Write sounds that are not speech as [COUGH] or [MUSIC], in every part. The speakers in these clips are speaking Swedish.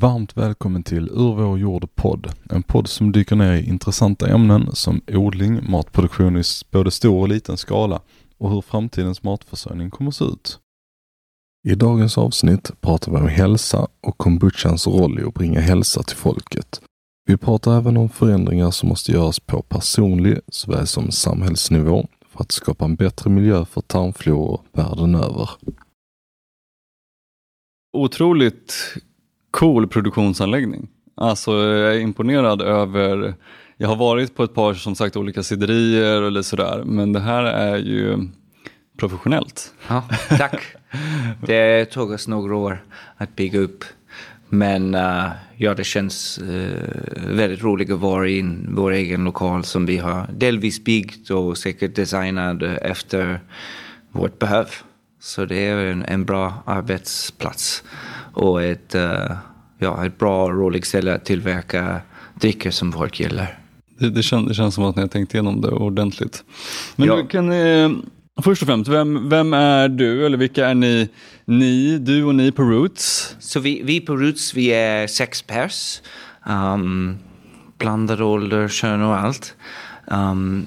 Varmt välkommen till Ur vår jord podd. En podd som dyker ner i intressanta ämnen som odling, matproduktion i både stor och liten skala och hur framtidens matförsörjning kommer att se ut. I dagens avsnitt pratar vi om hälsa och kombuchans roll i att bringa hälsa till folket. Vi pratar även om förändringar som måste göras på personlig såväl som samhällsnivå för att skapa en bättre miljö för tarmfloror världen över. Otroligt cool produktionsanläggning. Alltså jag är imponerad över, jag har varit på ett par som sagt olika siderier eller sådär, men det här är ju professionellt. Ja, tack. Det tog oss några år att bygga upp. Men uh, ja, det känns uh, väldigt roligt att vara i vår egen lokal som vi har delvis byggt och säkert designat efter vårt behov. Så det är en, en bra arbetsplats och ett, uh, ja, ett bra, roligt ställe att tillverka drycker som folk gillar. Det, det, känns, det känns som att ni har tänkt igenom det ordentligt. Men ja. du, kan, eh, först och främst, vem, vem är du eller vilka är ni, ni, du och ni på Roots? Så vi, vi på Roots, vi är sex pers. Um, blandad ålder, kön och allt. Um,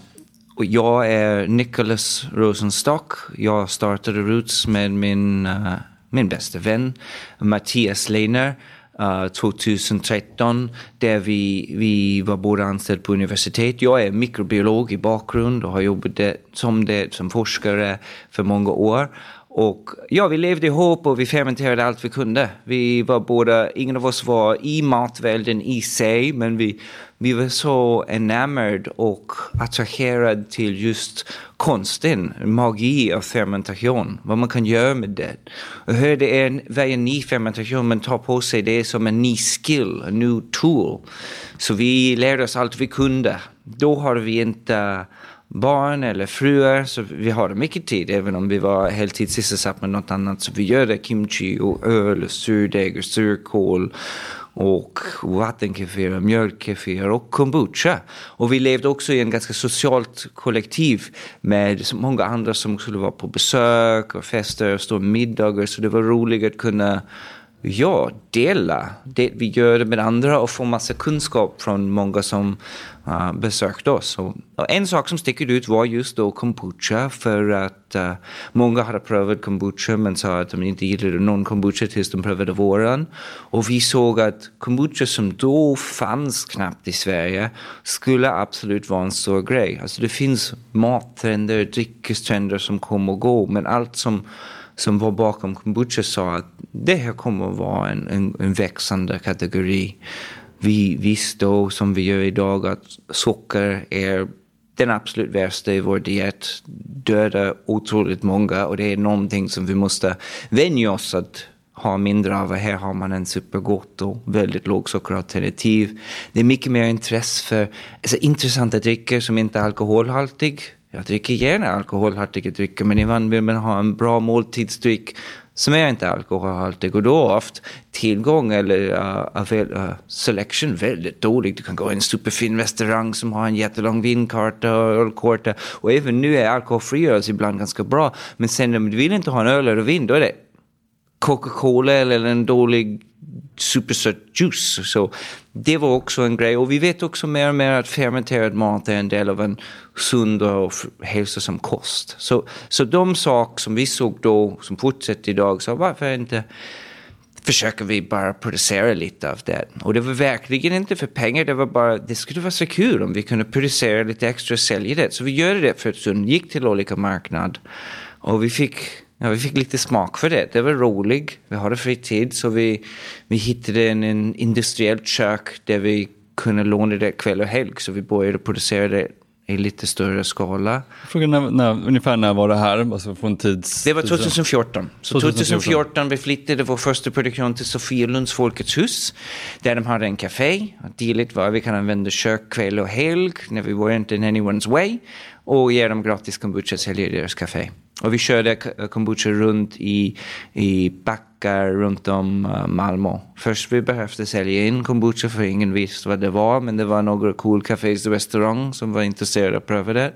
och jag är Nicholas Rosenstock. Jag startade Roots med min uh, min bästa vän Mattias Lehner uh, 2013 där vi, vi var båda anställda på universitet. Jag är mikrobiolog i bakgrund och har jobbat som det som forskare för många år. Och ja, vi levde ihop och vi fermenterade allt vi kunde. Vi var båda, ingen av oss var i matvärlden i sig, men vi, vi var så enamorad och attraherad till just konsten, magi av fermentation, vad man kan göra med det. Och hur det är varje ny fermentation man tar på sig, det är som en ny skill, en ny tool. Så vi lärde oss allt vi kunde. Då har vi inte barn eller fruar, så vi har mycket tid, även om vi var heltid sysselsatt med något annat. Så vi gör det kimchi och öl, och surdeg och surkål och vattenkefir, mjölkkefir och kombucha. Och vi levde också i en ganska socialt kollektiv med många andra som skulle vara på besök och fester och stora middagar. Så det var roligt att kunna ja, dela det vi gör med andra och få massa kunskap från många som ah, uh, besökte oss. Och, och, en sak som sticker ut var just då kombucha för att uh, många hade prövat kombucha men sa att de inte gillade någon kombucha tills de prövade våran. Och vi såg att kombucha som då fanns knappt i Sverige skulle absolut vara en stor grej. Alltså det finns mattrender, dryckestrender som kommer och går men allt som som var bakom kombucha sa att det här kommer att vara en, en, en växande kategori. Vi visste då, som vi gör idag, att socker är den absolut värsta i vår diet. Dödar otroligt många och det är någonting som vi måste vänja oss att ha mindre av. Här har man en supergott och väldigt lågsockeralternativ. Det är mycket mer intresse för alltså, intressanta drycker som inte är alkoholhaltig. Jag dricker gärna alkoholhaltiga drycker men ibland vill man ha en bra måltidsdryck som är inte alkoholhaltig och då har haft tillgång eller uh, uh, selection väldigt dålig. Du kan gå i en superfin restaurang som har en jättelång vinkarta och ölkarta och även nu är alkoholfri öl ibland ganska bra. Men sen om du vill inte ha en öl eller vin då är det Coca-Cola eller en dålig supersött juice. Så det var också en grej. Och vi vet också mer och mer att fermenterad mat är en del av en sund och hälsosam kost. Så, så de saker som vi såg då, som fortsätter idag, så varför inte försöker vi bara producera lite av det. Och det var verkligen inte för pengar, det var bara, det skulle vara så kul om vi kunde producera lite extra och sälja det. Så vi gjorde det för ett stund, gick till olika marknader och vi fick Ja, vi fick lite smak för det. Det var roligt. Vi hade fritid så vi, vi hittade en, en industriellt kök där vi kunde låna det kväll och helg. Så vi började producera det i lite större skala. Frågan när, när, ungefär när var det här? Alltså från tids, det var 2014. Så 2014, 2014 vi flyttade vår första produktion till Sofielunds Folkets hus. Där de hade en café. Dealet var vi kan använda kök kväll och helg när vi var inte in anyone's way. Och ge dem gratis kombucha sälja i deras café. Och vi körde kombucha runt i, i backar runt om eh, Malmö. Först vi behövde sälja in kombucha för ingen visste vad det var. Men det var några cool cafés och restaurang som var intresserade av att pröva det.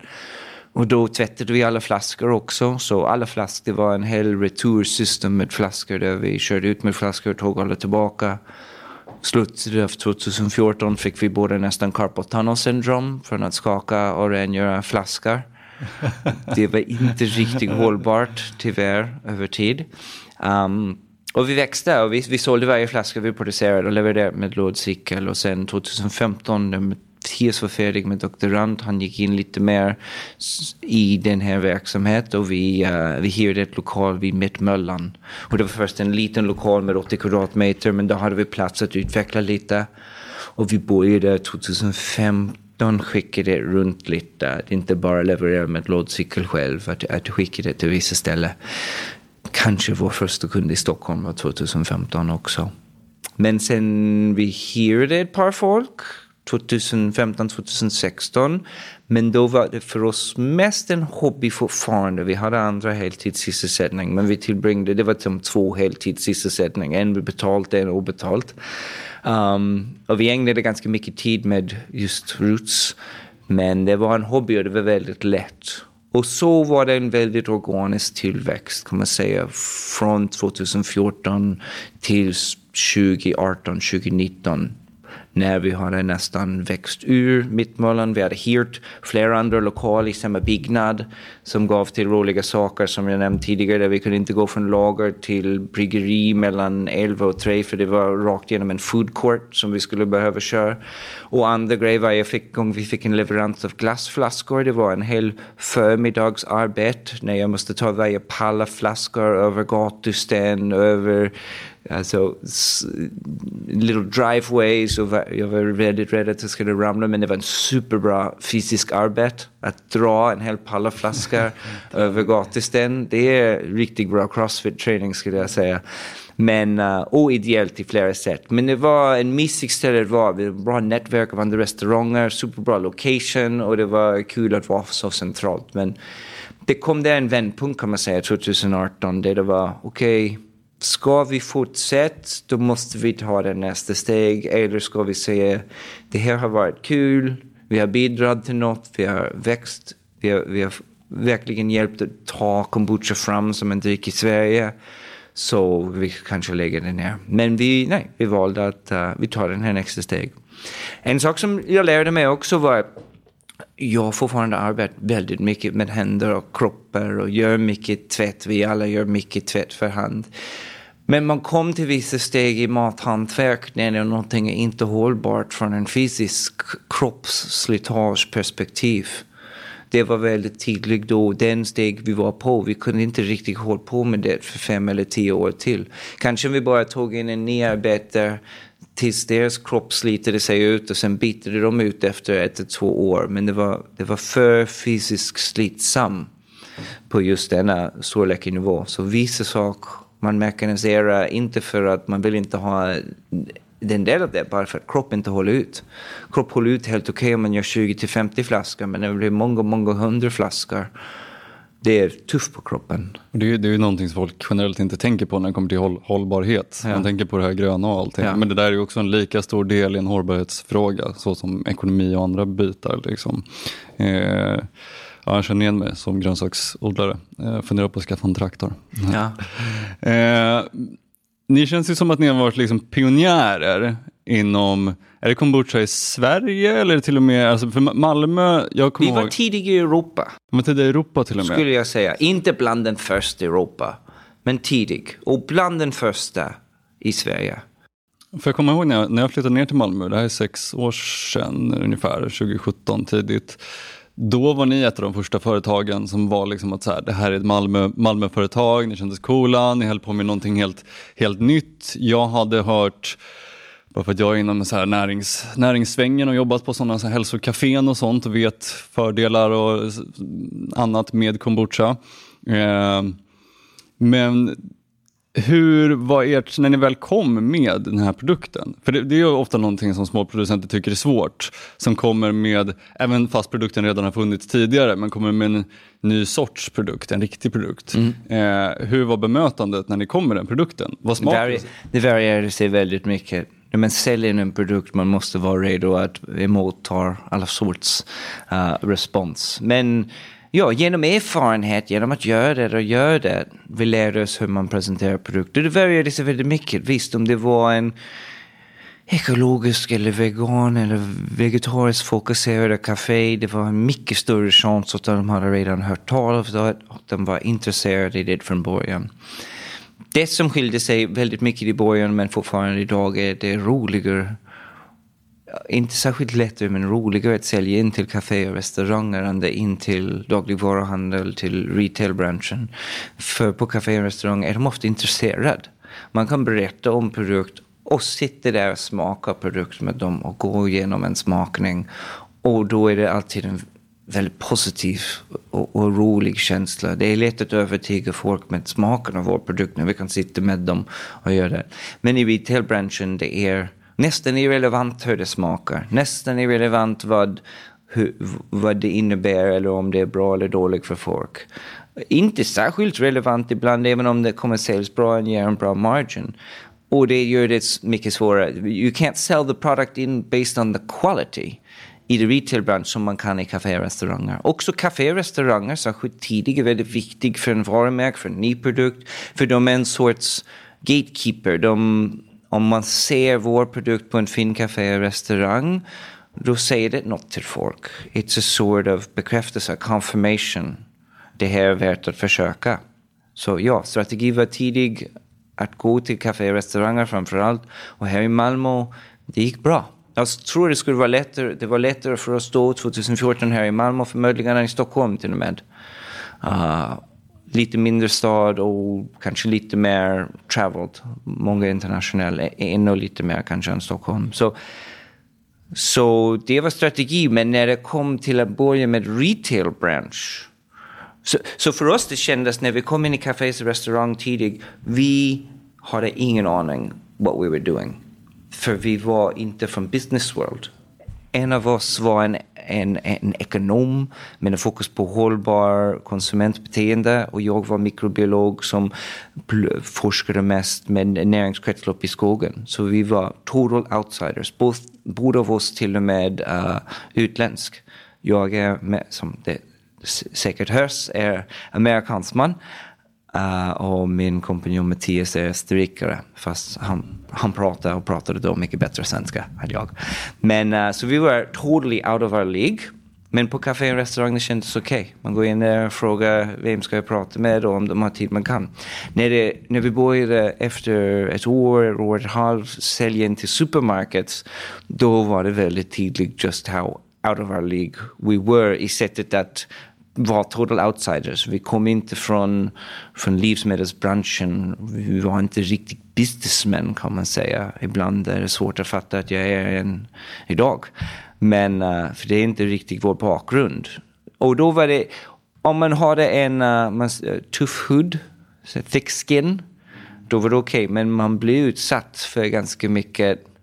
Och då tvättade vi alla flaskor också. Så alla flaskor, det var en hel retursystem med flaskor där vi körde ut med flaskor och tog alla tillbaka. slutet av 2014 fick vi både nästan carpal tunnel syndrom från att skaka och rengöra flaskor. Det var inte riktigt hållbart tyvärr över tid. Um, och vi växte och vi, vi sålde varje flaska vi producerade och levererade med lådcykel. Och sen 2015 när Mattias var färdig med doktorand, han gick in lite mer i den här verksamheten och vi, uh, vi hyrde ett lokal vid Mittmöllan. Och det var först en liten lokal med 80 kvadratmeter men då hade vi plats att utveckla lite. Och vi började 2015 skickade runt lite, inte bara leverera med lådcykel själv, att, att skicka det till vissa ställen kanske vår första kund i Stockholm var 2015 också. Men sen vi hyrde ett par folk 2015, 2016. Men då var det för oss mest en hobby fortfarande. Vi hade andra heltidssysselsättning, men vi tillbringade, det var som två heltidssysselsättningar, en betalt, en obetalt. Um, och vi ägnade ganska mycket tid med just Roots. Men det var en hobby och det var väldigt lätt. Och så var det en väldigt organisk tillväxt kan man säga från 2014 till 2018, 2019 när vi hade nästan växt ur Mittmöllan. Vi hade hyrt flera andra lokaler i samma byggnad som gav till roliga saker som jag nämnt tidigare. Vi kunde inte gå från lager till bryggeri mellan 11 och 3 för det var rakt genom en food court som vi skulle behöva köra. Och andra grejer var jag fick, gång vi fick en leverans av glassflaskor. Det var en hel förmiddagsarbete när jag måste ta varje palla flaskor över gatusten, över Alltså, little driveways och jag var väldigt rädd att jag skulle ramla men det var en superbra fysisk arbete. Att dra en hel palla flaska [LAUGHS] över gatusten, det är riktigt bra crossfit-träning skulle jag säga. Men uh, oideellt i flera sätt. Men det var en mysig ställe det var. Det var bra nätverk av andra restauranger, superbra location och det var kul att vara så centralt. Men det kom där en vändpunkt kan man säga 2018 där det var okej okay, Ska vi fortsätta, då måste vi ta det nästa steg. Eller ska vi säga, det här har varit kul, vi har bidragit till något, vi har växt, vi har, vi har verkligen hjälpt att ta kombucha fram som en dryck i Sverige. Så vi kanske lägger det ner. Men vi, nej, vi valde att uh, vi tar den här nästa steg. En sak som jag lärde mig också var jag fortfarande arbetar väldigt mycket med händer och kroppar och gör mycket tvätt. Vi alla gör mycket tvätt för hand. Men man kom till vissa steg i mathantverk när någonting är inte hållbart från en fysisk kroppsslitageperspektiv. Det var väldigt tydligt då, den steg vi var på. Vi kunde inte riktigt hålla på med det för fem eller tio år till. Kanske vi bara tog in en ny arbetare tills deras kropp slitade sig ut och sen bitade de ut efter ett till två år. Men det var, det var för fysiskt slitsam på just denna storleksnivå. Så vissa saker man mekaniserar inte för att man vill inte ha den del av det, bara för att kroppen inte håller ut. Kropp håller ut helt okej okay om man gör 20 50 flaskor, men när det blir många, många hundra flaskor, det är tufft på kroppen. Det är, det är ju någonting som folk generellt inte tänker på när det kommer till håll, hållbarhet. Ja. Man tänker på det här gröna och allting. Ja. Men det där är ju också en lika stor del i en hållbarhetsfråga, så som ekonomi och andra bitar. Liksom. Eh, Ja, jag känner igen mig som grönsaksodlare. Jag funderar på att skaffa en traktor. Ja. [LAUGHS] eh, ni känns ju som att ni har varit liksom pionjärer inom, är det kombucha i Sverige eller till och med, alltså för Malmö, jag Vi var ihåg, tidiga i Europa. Vi var tidiga i Europa till och med. Skulle jag säga, inte bland den första i Europa, men tidig. Och bland den första i Sverige. För jag kommer ihåg när jag, när jag flyttade ner till Malmö, det här är sex år sedan ungefär, 2017 tidigt. Då var ni ett av de första företagen som var liksom att så här, det här är ett Malmö, Malmöföretag, ni kändes coola, ni höll på med någonting helt, helt nytt. Jag hade hört, bara för att jag är inom så här närings, näringssvängen och jobbat på sådana så hälsokafén och sånt och vet fördelar och annat med kombucha. Eh, men hur var ert, när ni väl kom med den här produkten? För det, det är ju ofta någonting som små producenter tycker är svårt. Som kommer med, även fast produkten redan har funnits tidigare, men kommer med en ny sorts produkt, en riktig produkt. Mm. Eh, hur var bemötandet när ni kom med den produkten? Vad smakade det? varierar sig väldigt mycket. När man säljer en produkt man måste vara redo att emotta alla sorts uh, respons. Men Ja, genom erfarenhet, genom att göra det och göra det, vi lärde oss hur man presenterar produkter. Det varierade sig väldigt mycket. Visst, om det var en ekologisk eller vegan eller vegetariskt fokuserade café. Det var en mycket större chans att de hade redan hört talas om det och de var intresserade i det från början. Det som skilde sig väldigt mycket i början men fortfarande idag är det roligare inte särskilt lätt men roligare att sälja in till kaféer och restauranger än det in till dagligvaruhandel, till retailbranschen. För på kaféer och restauranger är de ofta intresserade. Man kan berätta om produkt och sitta där och smaka produkt med dem och gå igenom en smakning. Och då är det alltid en väldigt positiv och, och, rolig känsla. Det är lätt att övertyga folk med smaken av vår produkt när vi kan sitta med dem och göra det. Men i retailbranschen det är nästan irrelevant hur det smakar. Nästan irrelevant vad, hur, vad det innebär eller om det är bra eller dåligt för folk. Inte särskilt relevant ibland, även om det kommer säljs bra och ger en bra margin. Och det gör det mycket svårare. You can't sell the product in based on the quality i det retailbransch som man kan i kafé och restauranger. Också kafé och restauranger, särskilt tidigt, är väldigt viktigt för en varumärke, för en ny produkt. För de är en sorts gatekeeper. De, om man ser vår produkt på en fin kafé och restaurang, då säger det något till folk. It's a sort of bekräftelse, confirmation. Det här är värt att försöka. Så ja, strategi var tidig att gå till kafé och restauranger framför allt. Och här i Malmö, det gick bra. Jag tror det skulle vara lättare, det var lättare för oss då 2014 här i Malmö förmodligen än i Stockholm till och med. Uh, lite mindre stad och kanske lite mer traveled. Många internationella, ännu lite mer kanske än Stockholm. Så, så det var strategi, men när det kom till att börja med retail branch. Så, så för oss det kändes när vi kom in i Cafés och restaurang tidigt, vi hade ingen aning what we were doing. För vi var inte från business world. En av oss var en, en, en ekonom med en fokus på hållbar konsumentbeteende och jag var mikrobiolog som forskade mest med näringskretslopp i skogen. Så vi var total outsiders, båda av oss till och med uh, utländsk. Jag är, med, som det säkert hörs, är amerikansman Uh, och min kompanjon Mattias är österrikare, fast han, han pratade och pratade då mycket bättre svenska än jag. Men uh, så vi var totally out of our league. Men på kafé och restaurang det kändes okej. Okay. Man går in där och frågar vem ska jag prata med och om de har tid man kan. När, det, när vi började efter ett år, år och ett halvt sälja in till supermarkets, då var det väldigt tydligt just how out of our league we were i sättet att var total outsiders. Vi kom inte från, från livsmedelsbranschen. Vi var inte riktigt businessmen kan man säga. Ibland är det svårt att fatta att jag är en idag. Men uh, för det är inte riktigt vår bakgrund. Och då var det, om man hade en uh, man, eh, tuff hud, thick skin, då var det okej. Okay. Men man blir utsatt för ganska mycket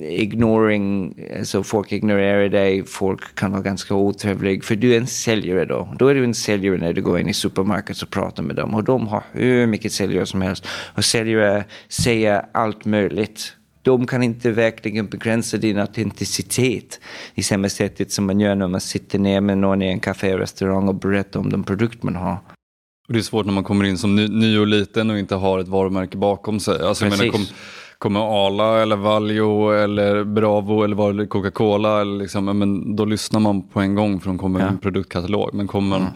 ignoring, alltså folk ignorerar dig, folk kan vara ganska otrevliga. För du är en säljare då. Då är du en säljare när du går in i supermarket och pratar med dem. Och de har hur mycket säljare som helst. Och säljare säger allt möjligt. De kan inte verkligen begränsa din autenticitet i samma sättet som man gör när man sitter ner med någon i en kafé och restaurang och berättar om den produkt man har. Och det är svårt när man kommer in som ny, ny och liten och inte har ett varumärke bakom sig. Alltså, Precis. Kommer Arla eller Valjo eller Bravo eller Coca-Cola, liksom, men då lyssnar man på en gång för de kommer med en produktkatalog. Men kommer mm.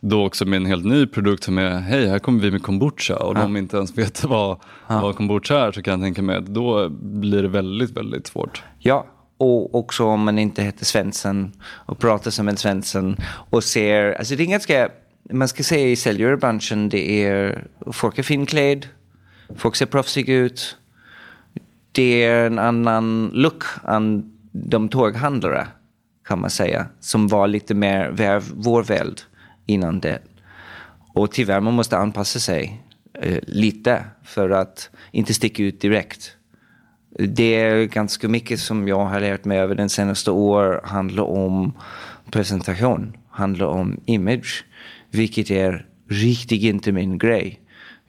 då också med en helt ny produkt som är, hej här kommer vi med kombucha och ja. de inte ens vet [LAUGHS] vad, ja. vad kombucha är så kan jag tänka mig att då blir det väldigt, väldigt svårt. Ja, och också om man inte heter Svensson och pratar som en Svensson och ser, alltså det är ganska, man ska säga i säljarbranschen, det är, folk är finklädd, folk ser proffsiga ut, det är en annan look än de torghandlare kan man säga. Som var lite mer vår värld innan det. Och tyvärr man måste anpassa sig eh, lite för att inte sticka ut direkt. Det är ganska mycket som jag har lärt mig över den senaste åren handlar om presentation, handlar om image. Vilket är riktigt inte min grej.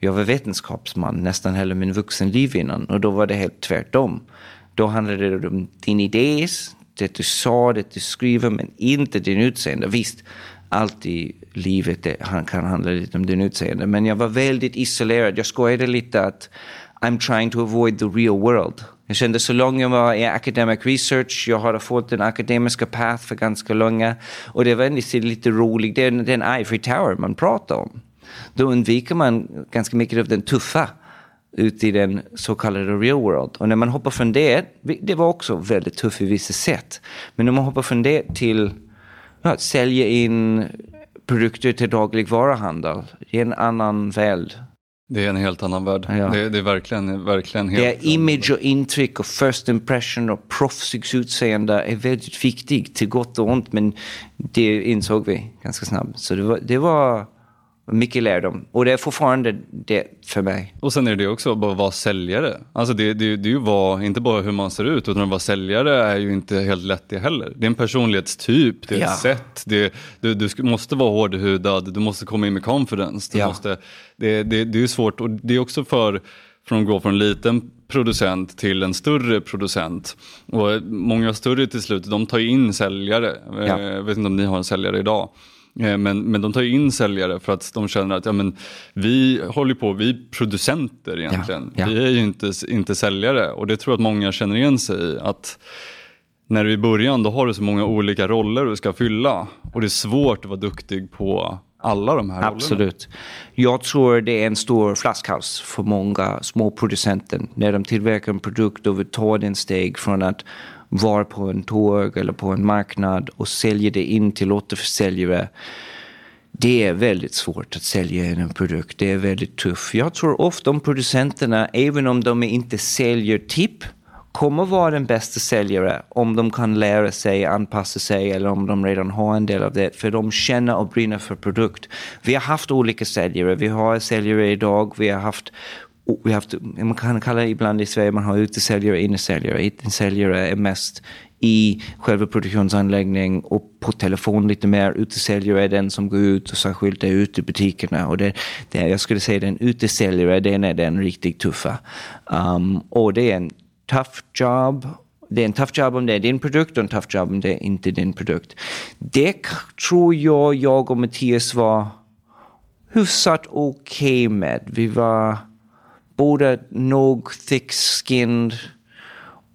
Jag var vetenskapsman nästan hela min vuxenliv innan och då var det helt tvärtom. Då handlade det om din idé, det du sa, det du skriver, men inte din utseende. Visst, allt i livet det, kan handla lite om din utseende, men jag var väldigt isolerad. Jag skojade lite att I'm trying to avoid the real world. Jag kände så länge jag var i academic research, jag hade fått den akademiska path för ganska länge. Och det var lite roligt, det är den Ivory Tower man pratar om. Då undviker man ganska mycket av den tuffa ute i den så kallade real world. Och när man hoppar från det, det var också väldigt tufft i vissa sätt. Men när man hoppar från det till ja, att sälja in produkter till dagligvaruhandel, det är en annan värld. Det är en helt annan värld. Ja. Det, det, är verkligen, verkligen helt... Det är image och intryck och first impression och proffsigt utseende är väldigt viktigt till gott och ont. Men det insåg vi ganska snabbt. Så det var, det var mycket lärdom. Och det är fortfarande det för mig. Och sen är det också bara att vara säljare. Alltså det, det, det är ju vara, inte bara hur man ser ut, utan att vara säljare är ju inte helt lätt det heller. Det är en personlighetstyp, det är ja. ett sätt. Det, du, du måste vara hårdhudad, du måste komma in med confidence. Du ja. måste, det, det, det är ju svårt och det är också för från att gå från en liten producent till en större producent. Och många större till slut, de tar in säljare. Ja. Jag vet inte om ni har en säljare idag. Eh, men, men de tar in säljare för att de känner att ja, men, vi håller på, vi är producenter egentligen. Ja, ja. Vi är ju inte, inte säljare och det tror jag att många känner igen sig i. Att när du i början då har du så många olika roller du ska fylla och det är svårt att vara duktig på alla de här Absolut. rollerna. Jag tror det är en stor flaskhals för många små producenter när de tillverkar en produkt och vill ta den steg från att var på en tåg eller på en marknad och säljer det in till återförsäljare. Det är väldigt svårt att sälja en produkt. Det är väldigt tufft. Jag tror ofta om producenterna, även om de inte säljer tipp, kommer vara den bästa säljare om de kan lära sig, anpassa sig eller om de redan har en del av det. För de känner och brinner för produkt. Vi har haft olika säljare. Vi har säljare idag. Vi har haft vi har haft, man kan kalla det ibland i Sverige, man har utesäljare och innesäljare. Utesäljare är mest i själva produktionsanläggningen och på telefon lite mer. Utesäljare är den som går ut och särskilt är ute i butikerna. Och det, det, jag skulle säga den utesäljare, den är den riktigt tuffa. Um, och det är en tough job. Det är en tough job om det är din produkt och en tough job om det är inte din produkt. Det tror jag jag och Mattias var hyfsat okej okay med. Vi var båda nog thick-skinned.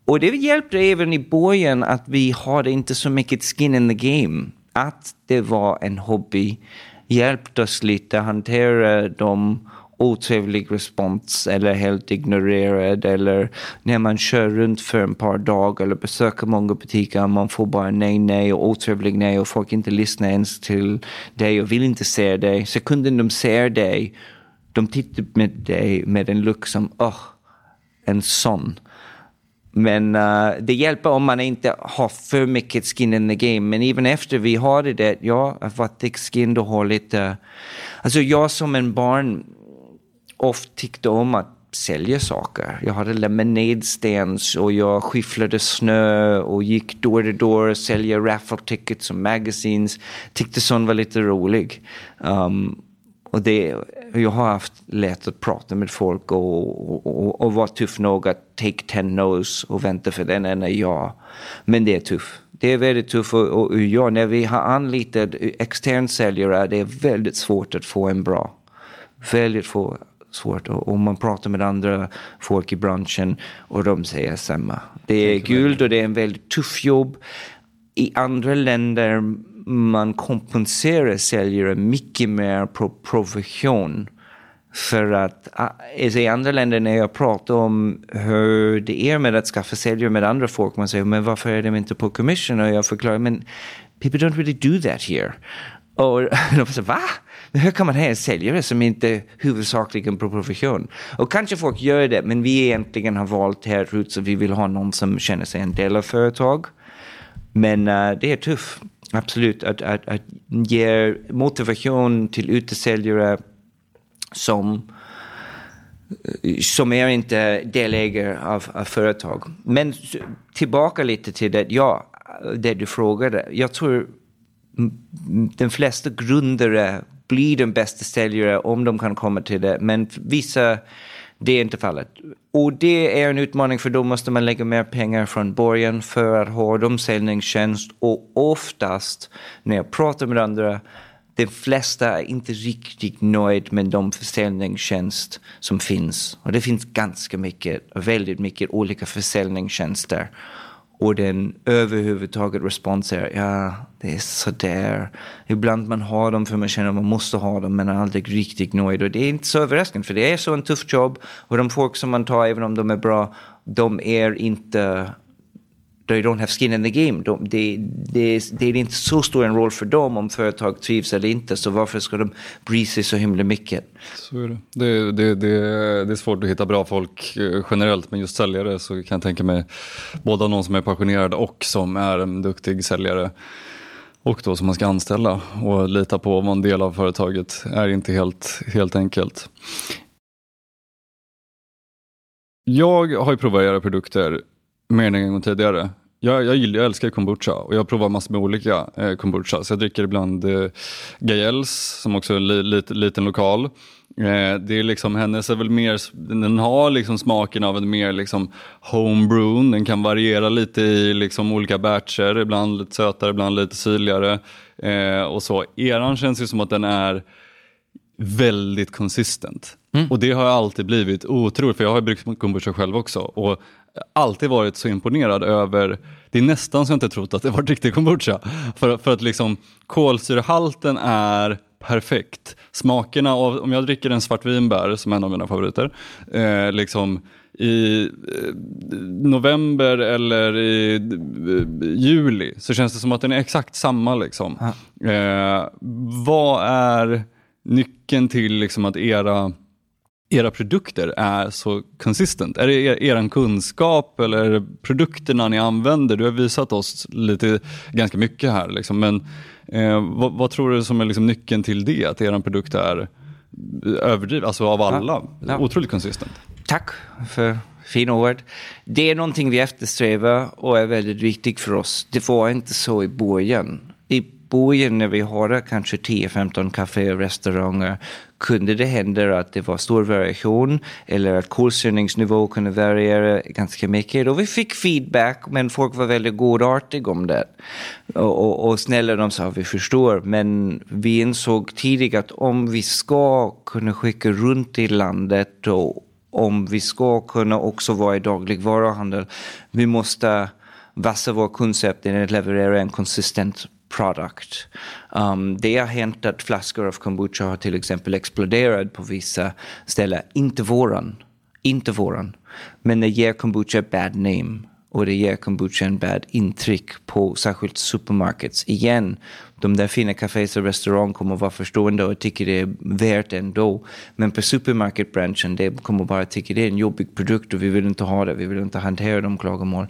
Och det hjälpte även i början att vi hade inte så mycket skin in the game. Att det var en hobby hjälpte oss lite hantera de otrevlig respons eller helt ignorerad eller när man kör runt för en par dagar eller besöker många butiker man får bara nej, nej och otrevlig nej och folk inte lyssnar ens till dig och vill inte se dig. Sekunden de ser dig de tittar med dig med en look som, oh, en sån. Men uh, det hjälper om man inte har för mycket skin in the game. Men även efter vi har det, ja, att vara thick skin, och ha lite... Eh, alltså jag som en barn ofta tyckte om att sälja saker. Jag hade lemonade stands och jag skifflade snö och gick door to door och sälja raffle tickets och magazines. Tyckte sånt var lite roligt. Um, och det, jag har haft lätt att prata med folk och, och, och vara tuff nog att take ten no's och vänta för den ena ja. Men det är tufft. Det är väldigt tufft och, och ja, när vi har anlitat extern säljare det är väldigt svårt att få en bra. Väldigt få, svårt. Och, och man pratar med andra folk i branschen och de säger samma. Det är guld och det är en väldigt tuff jobb. I andra länder man kompenserar säljare mycket mer på provision. För att ah, alltså i andra länder när jag pratar om hur det är med att skaffa säljare med andra folk, man säger men varför är de inte på commission? Och jag förklarar, men people don't really do that here. Och [LAUGHS] de säger, va? Men hur kan man ha en säljare som inte huvudsakligen på provision? Och kanske folk gör det, men vi egentligen har valt här ut så vi vill ha någon som känner sig en del av företag. Men uh, det är tufft. Absolut, att, att, att ge motivation till utesäljare som som är inte delägare av, av företag. Men tillbaka lite till det, ja, det du frågade. Jag tror de flesta grundare blir de bästa säljare om de kan komma till det. Men vissa det är inte fallet. Och det är en utmaning för då måste man lägga mer pengar från början för att ha omsäljningstjänst. Och oftast när jag pratar med andra, de flesta är inte riktigt nöjd med de försäljningstjänst som finns. Och det finns ganska mycket, väldigt mycket olika försäljningstjänster. Och den överhuvudtaget respons är, ja, det är sådär. Ibland man har dem för man känner att man måste ha dem men är aldrig riktigt nöjd. Och det är inte så överraskande för det är så en tuff jobb. Och de folk som man tar, även om de är bra, de är inte they don't have skin in the game. De, det, det, det är inte så stor en roll för dem om företag trivs eller inte. Så varför ska de bry sig så himla mycket? Så är det. Det, det, det, det är svårt att hitta bra folk eh, generellt, men just säljare så kan jag tänka mig både någon som är passionerad och som är en duktig säljare. Och då som man ska anställa och lita på om en del av företaget är inte helt, helt enkelt. Jag har ju provat era produkter mer än en gång tidigare. Jag, jag, gillar, jag älskar kombucha och jag provar massor med olika eh, kombucha. Så jag dricker ibland eh, Gaels som också är en li, li, liten lokal. Eh, det är liksom, hennes är väl mer, den har liksom smaken av en mer liksom homebrew. Den kan variera lite i liksom olika batcher, ibland lite sötare, ibland lite syrligare. Eh, och så. Eran känns ju som att den är väldigt konsistent. Mm. Och det har jag alltid blivit otroligt, för jag har bryggt kombucha själv också. Och alltid varit så imponerad över, det är nästan så jag inte trott att det var riktig kombucha. För, för att liksom kolsyrehalten är perfekt. Smakerna av, om jag dricker en svartvinbär som är en av mina favoriter, eh, liksom i eh, november eller i eh, juli så känns det som att den är exakt samma. Liksom. Eh, vad är nyckeln till liksom, att era era produkter är så consistent? Är det er, er kunskap eller är det produkterna ni använder? Du har visat oss lite, ganska mycket här, liksom, men eh, vad, vad, tror du som är liksom nyckeln till det? Att er produkt är överdriven, alltså av alla, ja, ja. otroligt consistent? Tack för fina ord. Det är någonting vi eftersträvar och är väldigt viktigt för oss. Det var inte så i början. I början när vi hade kanske 10-15 kaféer och restauranger kunde det hända att det var stor variation eller att kolsyreningsnivå kunde variera ganska mycket. Och vi fick feedback, men folk var väldigt godartiga om det. Och, och, och snälla, de sa vi förstår, men vi insåg tidigt att om vi ska kunna skicka runt i landet och om vi ska kunna också vara i dagligvaruhandel, vi måste vassa vår koncept i att leverera en konsistent product. Um, det har hänt att flaskor av kombucha har till exempel exploderat på vissa ställen. Inte våran. Inte våran. Men det ger kombucha bad name. Och det ger kombucha en bad intryck på särskilt supermarkets. Igen, de där fina kaféer och restauranger kommer vara förstående och tycker det är värt ändå. Men på supermarketbranschen, de kommer bara tycka det är en jobbig produkt och vi vill inte ha det, vi vill inte hantera de klagomål.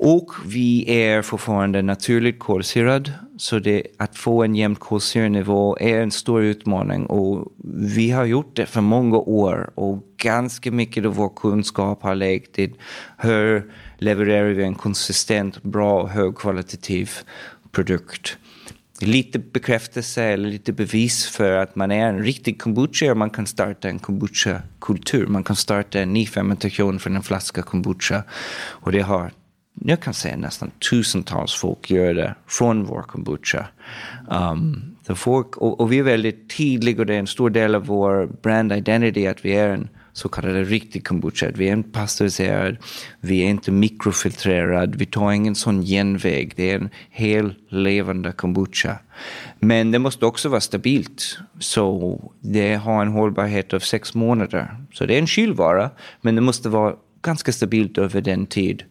Och vi är fortfarande naturligt kolsyrad, så det, att få en jämn kolsyrenivå är en stor utmaning. Och vi har gjort det för många år och ganska mycket av vår kunskap har legat i hur levererar vi en konsistent, bra och högkvalitativ produkt lite bekräftelse eller lite bevis för att man är en riktig kombucha och man kan starta en kombucha-kultur. Man kan starta en ny fermentation för en flaska kombucha. Och det har jag kan säga nästan tusentals folk gör det från vår kombucha. Um, folk, och, och, vi är väldigt tydliga och det är en stor del av vår brand identity att vi är en så kallad riktig kombucha. Vi är inte pasteuriserad, vi är inte mikrofiltrerad, vi tar ingen sån genväg. Det är en hel levande kombucha. Men det måste också vara stabilt. Så det har en hållbarhet av sex månader. Så det är en kylvara, men det måste vara ganska stabilt över den tid.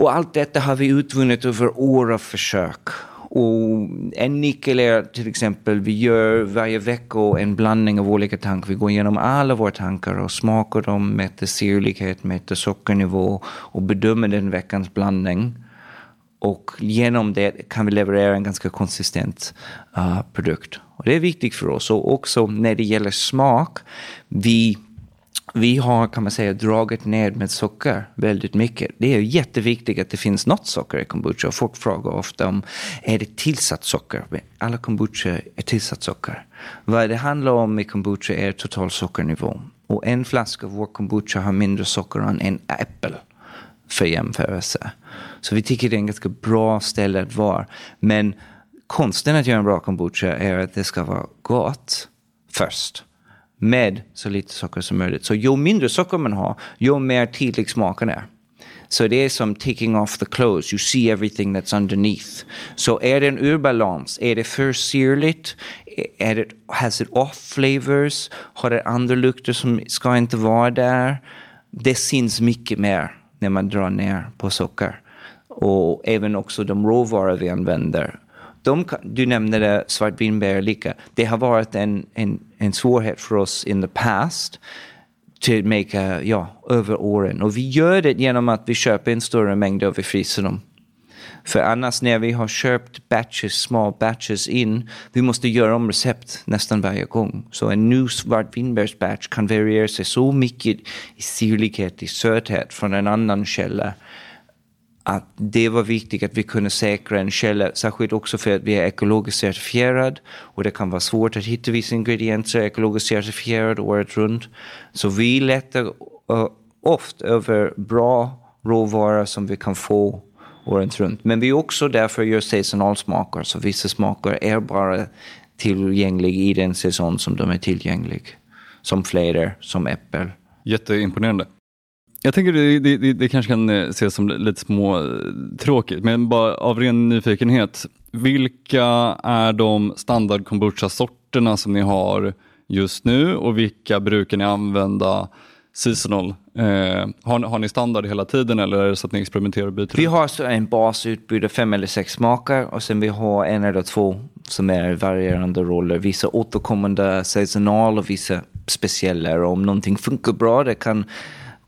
Och allt detta har vi utvunnit över år av försök. Och en nyckel är till exempel, vi gör varje vecka en blandning av olika tankar. Vi går igenom alla våra tankar och smakar dem, mäter syrlighet, mäter sockernivå och bedömer den veckans blandning. Och genom det kan vi leverera en ganska konsistent uh, produkt. Och det är viktigt för oss. Och också när det gäller smak, vi vi har kan man säga dragit ner med socker väldigt mycket. Det är jätteviktigt att det finns något socker i kombucha. Folk frågar ofta om är det tillsatt socker. Alla kombucha är tillsatt socker. Vad det handlar om i kombucha är total sockernivå. Och en flaska av vår kombucha har mindre socker än en äppel för jämförelse. Så vi tycker det är en ganska bra ställe att vara. Men konsten att göra en bra kombucha är att det ska vara gott först. Med så lite socker som möjligt. Så ju mindre socker man har, ju mer tydlig smaken är. Så det är som taking off the clothes. You see everything that's underneath. Så är det en urbalans? Är det för syrligt? Är det, has it off flavors? Har det andra lukter som ska inte vara där? Det syns mycket mer när man drar ner på socker. Och även också de råvaror vi använder. De, du nämnde det, svartvinbär lika. Det har varit en, en, en svårighet för oss in the past till make, ja, över åren. Och vi gör det genom att vi köper en större mängd och vi fryser dem. För annars när vi har köpt batches, små batches in, vi måste göra om recept nästan varje gång. Så en ny svartvinbärsbatch kan variera sig så mycket i syrlighet, i söthet från en annan källa att det var viktigt att vi kunde säkra en källa, särskilt också för att vi är ekologiskt certifierad och det kan vara svårt att hitta vissa ingredienser ekologiskt certifierade året runt. Så vi letar uh, eh, ofta över bra råvaror som vi kan få året runt. Men vi också därför gör säsonalsmaker, så vissa smaker är bara tillgängliga i den säsong som de är tillgängliga. Som fläder, som äppel. Jätteimponerande. Jag tänker det, det, det kanske kan eh, ses som lite små eh, tråkigt, men bara av ren nyfikenhet. Vilka är de standard kombucha-sorterna som ni har just nu och vilka brukar ni använda seasonal? Eh, har, har ni standard hela tiden eller är det så att ni experimenterar och byter? Vi har så en basutbud av fem eller sex smaker och sen vi har en eller två som är varierande roller. Vissa återkommande seasonal och vissa speciella. Om någonting funkar bra, det kan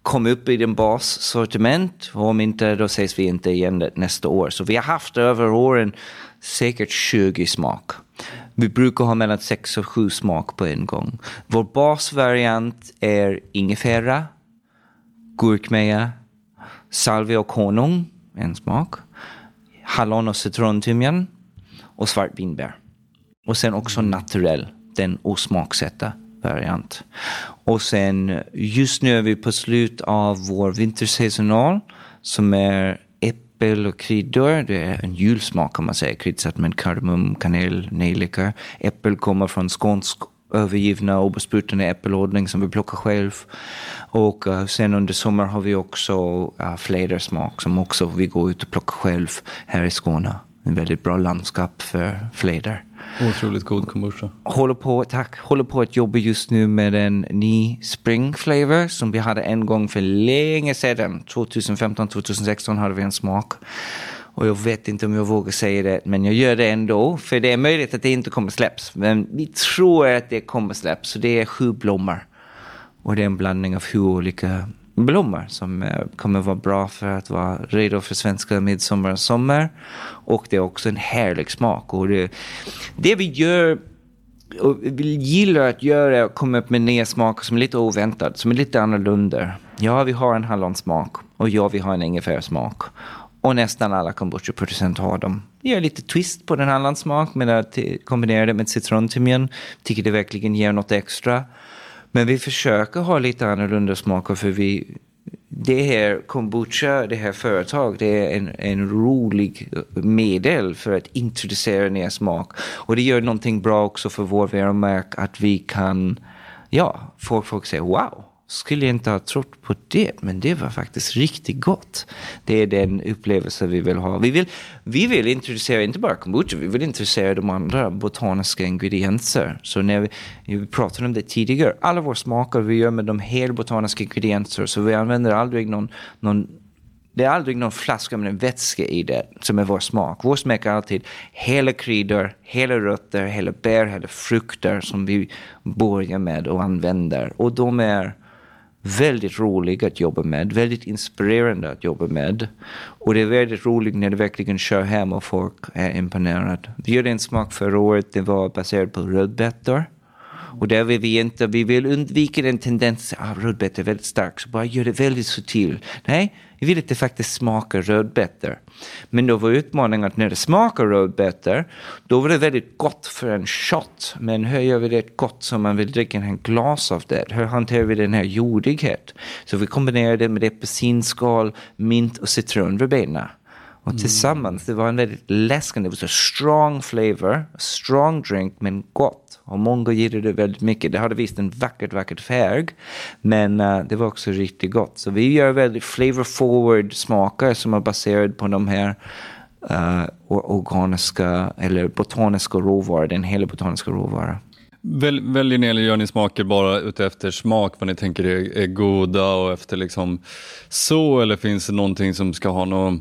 kom upp i den bassortiment. Och om inte, då ses vi inte igen nästa år. Så vi har haft över åren säkert 20 smak. Vi brukar ha mellan 6 och 7 smak på en gång. Vår basvariant är ingefära, gurkmeja, salvia och honung, en smak. Hallon och citrontimjan och svartvinbär. Och sen också naturell, den osmaksätta variant. Och sen just nu är vi på slut av vår vintersäsonal som är äppel och kryddor. Det är en julsmak kan man säga, kryddsatt med kardemum, kanel, nejlika. Äppel kommer från skånsk övergivna och äppelodling som vi plockar själv. Och uh, sen under sommar har vi också uh, flädersmak som också vi går ut och plockar själv här i Skåne. En väldigt bra landskap för fläder. Otroligt god kombucha. Håller på, tack. Håller på att jobba just nu med en ny spring flavor som vi hade en gång för länge sedan. 2015, 2016 hade vi en smak. Och jag vet inte om jag vågar säga det, men jag gör det ändå. För det är möjligt att det inte kommer släpps. Men vi tror att det kommer släpps. Så det är sju blommor. Och det är en blandning av sju olika blommor som eh, kommer vara bra för att vara redo för svenska midsommar och sommar. Och det är också en härlig smak. Och det, det vi gör och vi gillar att göra är att komma upp med nya smaker som är lite oväntade, som är lite annorlunda. Ja, vi har en hallonsmak och ja, vi har en ingefärssmak. Och nästan alla kombucha-producenter har dem. Vi gör lite twist på den hallonsmak med att kombinera det med citrontimjan. Tycker det verkligen ger något extra. Men vi försöker ha lite annorlunda smaker för vi, det här kombucha, det här företaget, det är en, en rolig medel för att introducera nya smak. Och det gör någonting bra också för vår varumärke att vi kan, ja, folk, folk säger wow, skulle jag inte ha trott på det, men det var faktiskt riktigt gott. Det är den upplevelse vi vill ha. Vi vill, vi vill introducera inte bara kombucha, vi vill introducera de andra botaniska ingredienser. Så när vi, vi pratade om det tidigare, alla våra smaker vi gör med de helbotaniska ingredienser, så vi använder aldrig någon, någon det är aldrig någon flaska med en vätska i det som är vår smak. Vår smak är alltid hela kryddor, hela rötter, hela bär, hela frukter som vi börjar med och använder. Och de är väldigt rolig att jobba med, väldigt inspirerande att jobba med. Och det är väldigt roligt när det verkligen kör hem och folk är imponerade. Vi gjorde en smak förra året, det var baserat på rödbetor. Och där vill vi inte, vi vill undvika den tendensen, ah, rödbetor är väldigt stark, så bara gör det väldigt subtilt. Nej, vi vill att det faktiskt smakar rödbetor. Men då var utmaningen att när det smakar rödbetor, då var det väldigt gott för en shot. Men hur gör vi det gott som man vill dricka en glas av det? Hur hanterar vi den här jordighet? Så vi kombinerade det med apelsinskal, mint och citronverbena. Och tillsammans, det var en väldigt läskande, det var så strong flavor, strong drink men gott. Och många gillade det väldigt mycket. Det hade visst en vackert, vackert färg. Men uh, det var också riktigt gott. Så vi gör väldigt flavor forward smaker som är baserade på de här uh, organiska eller botaniska råvaror, den hela botaniska råvaran. Väl, väljer ni eller gör ni smaker bara utefter smak, vad ni tänker är, är goda och efter liksom så, eller finns det någonting som ska ha någon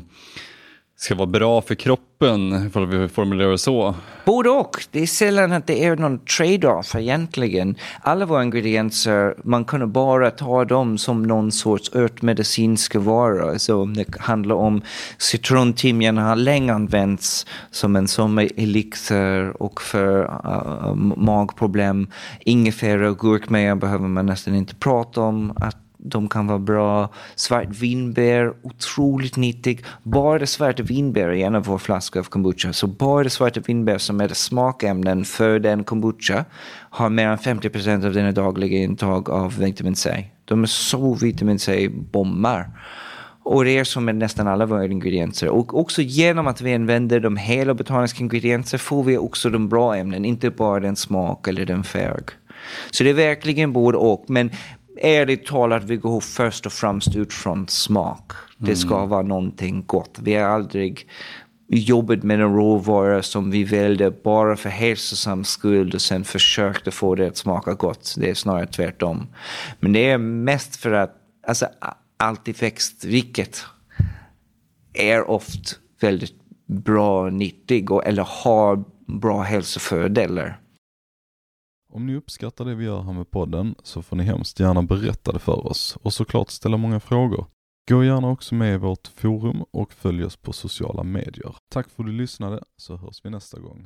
ska vara bra för kroppen, ifall vi formulerar det så? Både och. Det är sällan att det är någon trade-off egentligen. Alla våra ingredienser, man kan bara ta dem som någon sorts örtmedicinska varor. Så om det handlar om citrontimjan har länge använts som en sommarelixer och för uh, magproblem. Ingefära och gurkmeja behöver man nästan inte prata om. Att de kan vara bra. Svart vinbär, otroligt nyttig. Bara svarta vinbär i en av våra flaskor av kombucha. Så bara svarta vinbär som är smakämnen för den kombucha har mer än 50 procent av dina dagliga intag av vitamin C. De är så vitamin C-bommar. Och det är som med nästan alla våra ingredienser. Och också genom att vi använder de hela botaniska ingredienserna får vi också de bra ämnen, inte bara den smak eller den färg. Så det är verkligen både och. Men ärligt talat, vi går först och främst ut från smak. Det ska mm. vara någonting gott. Vi har aldrig jobbat med en råvara som vi välde bara för hälsosam skull och sen försökte få det att smaka gott. Det är snarare tvärtom. Men det är mest för att alltså, allt i växtriket är ofta väldigt bra och nyttig och, eller har bra hälsofördelar. Om ni uppskattar det vi gör här med podden så får ni hemskt gärna berätta det för oss och såklart ställa många frågor. Gå gärna också med i vårt forum och följ oss på sociala medier. Tack för att du lyssnade så hörs vi nästa gång.